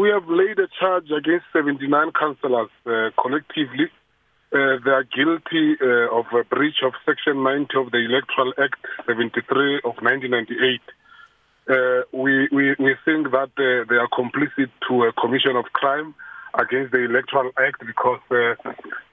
we have laid a charge against 79 councillors uh, collectively. Uh, they are guilty uh, of a breach of Section 90 of the Electoral Act 73 of 1998. Uh, we, we, we think that uh, they are complicit to a commission of crime against the Electoral Act because uh,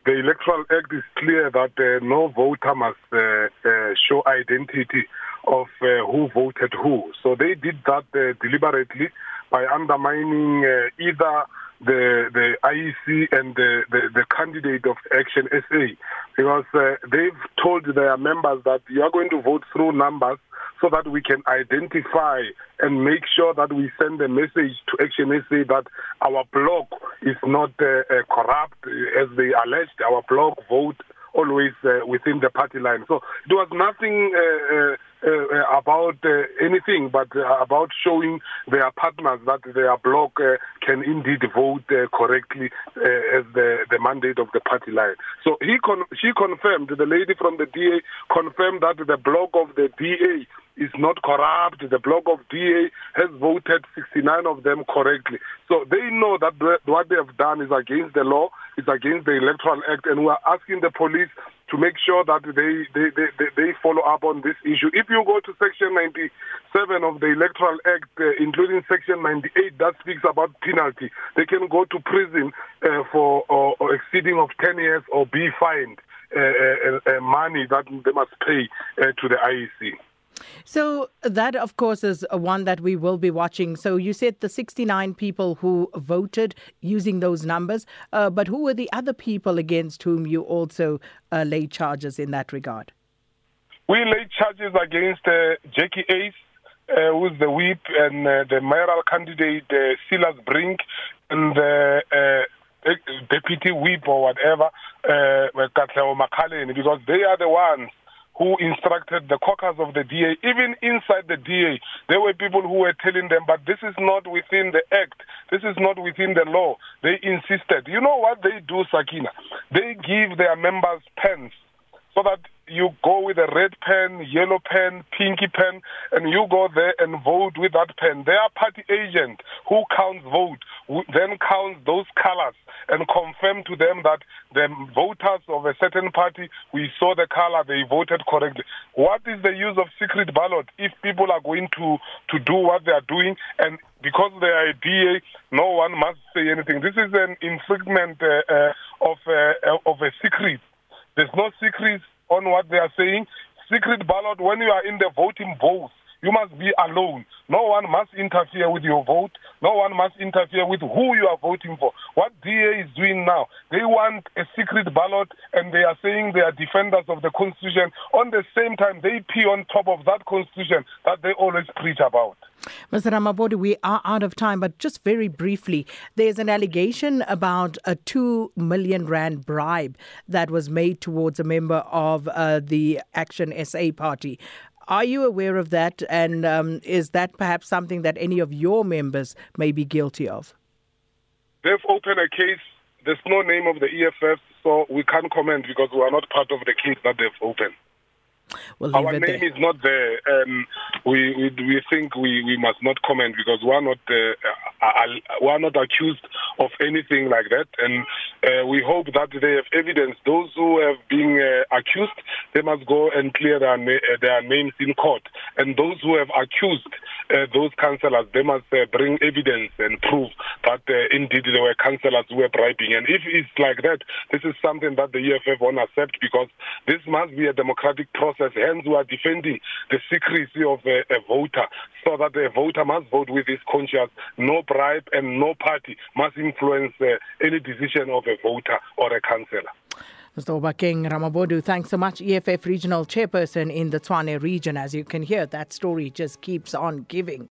the Electoral Act is clear that uh, no voter must uh, uh, show identity of uh, who voted who. So they did that uh, deliberately by undermining uh, either the the IEC and the, the, the candidate of Action SA because uh, they've told their members that you are going to vote through numbers so that we can identify and make sure that we send a message to Action SA that our bloc is not uh, uh, corrupt as they alleged. Our bloc vote always uh, within the party line. So it was nothing uh, uh, uh, about uh, anything but uh, about showing their partners that their bloc uh, can indeed vote uh, correctly uh, as the, the mandate of the party line. So he con- she confirmed, the lady from the DA confirmed that the bloc of the DA is not corrupt. The bloc of DA has voted 69 of them correctly. So they know that what they have done is against the law, it's against the Electoral Act, and we are asking the police to make sure that they, they, they, they follow up on this issue. If you go to Section 97 of the Electoral Act, uh, including Section 98 that speaks about penalty, they can go to prison uh, for or, or exceeding of 10 years or be fined uh, uh, uh, money that they must pay uh, to the IEC. So that, of course, is one that we will be watching. So you said the 69 people who voted using those numbers, uh, but who were the other people against whom you also uh, laid charges in that regard? We laid charges against uh, Jackie Ace, uh, who's the whip, and uh, the mayoral candidate uh, Silas Brink, and the uh, deputy whip or whatever, uh, Katleo Makhaleni, because they are the ones who instructed the caucus of the DA, even inside the DA, there were people who were telling them, but this is not within the act, this is not within the law. They insisted. You know what they do, Sakina? They give their members pens so that you go with a red pen, yellow pen, pinky pen, and you go there and vote with that pen. Their party agent who counts vote then counts those colors and confirm to them that the voters of a certain party, we saw the color, they voted correctly. What is the use of secret ballot if people are going to, to do what they are doing and because they are a DA, no one must say anything. This is an infringement uh, uh, of, uh, of a secret. There's no secrets on what they are saying. Secret ballot, when you are in the voting booth, you must be alone. No one must interfere with your vote. No one must interfere with who you are voting for. What DA is doing now, they want a secret ballot and they are saying they are defenders of the Constitution. On the same time, they pee on top of that Constitution that they always preach about. Mr. Ramabodi, we are out of time, but just very briefly, there's an allegation about a 2 million rand bribe that was made towards a member of uh, the Action SA party. Are you aware of that? And um, is that perhaps something that any of your members may be guilty of? They've opened a case. There's no name of the EFF, so we can't comment because we are not part of the case that they've opened. We'll Our name there. is not there. Um, we, we we think we, we must not comment because we are not uh, uh, we are not accused of anything like that, and uh, we hope that they have evidence. Those who have been uh, accused, they must go and clear their uh, their names in court, and those who have accused uh, those councillors, they must uh, bring evidence and prove that uh, indeed there were councillors who were bribing. And if it's like that, this is something that the EFF won't accept because this must be a democratic process. Hence, we are defending the secrecy of a, a voter so that a voter must vote with his conscience. No bribe and no party must influence uh, any decision of a voter or a councillor. Mr. Obakeng Ramabodu, thanks so much. EFF Regional Chairperson in the Tshwane region. As you can hear, that story just keeps on giving.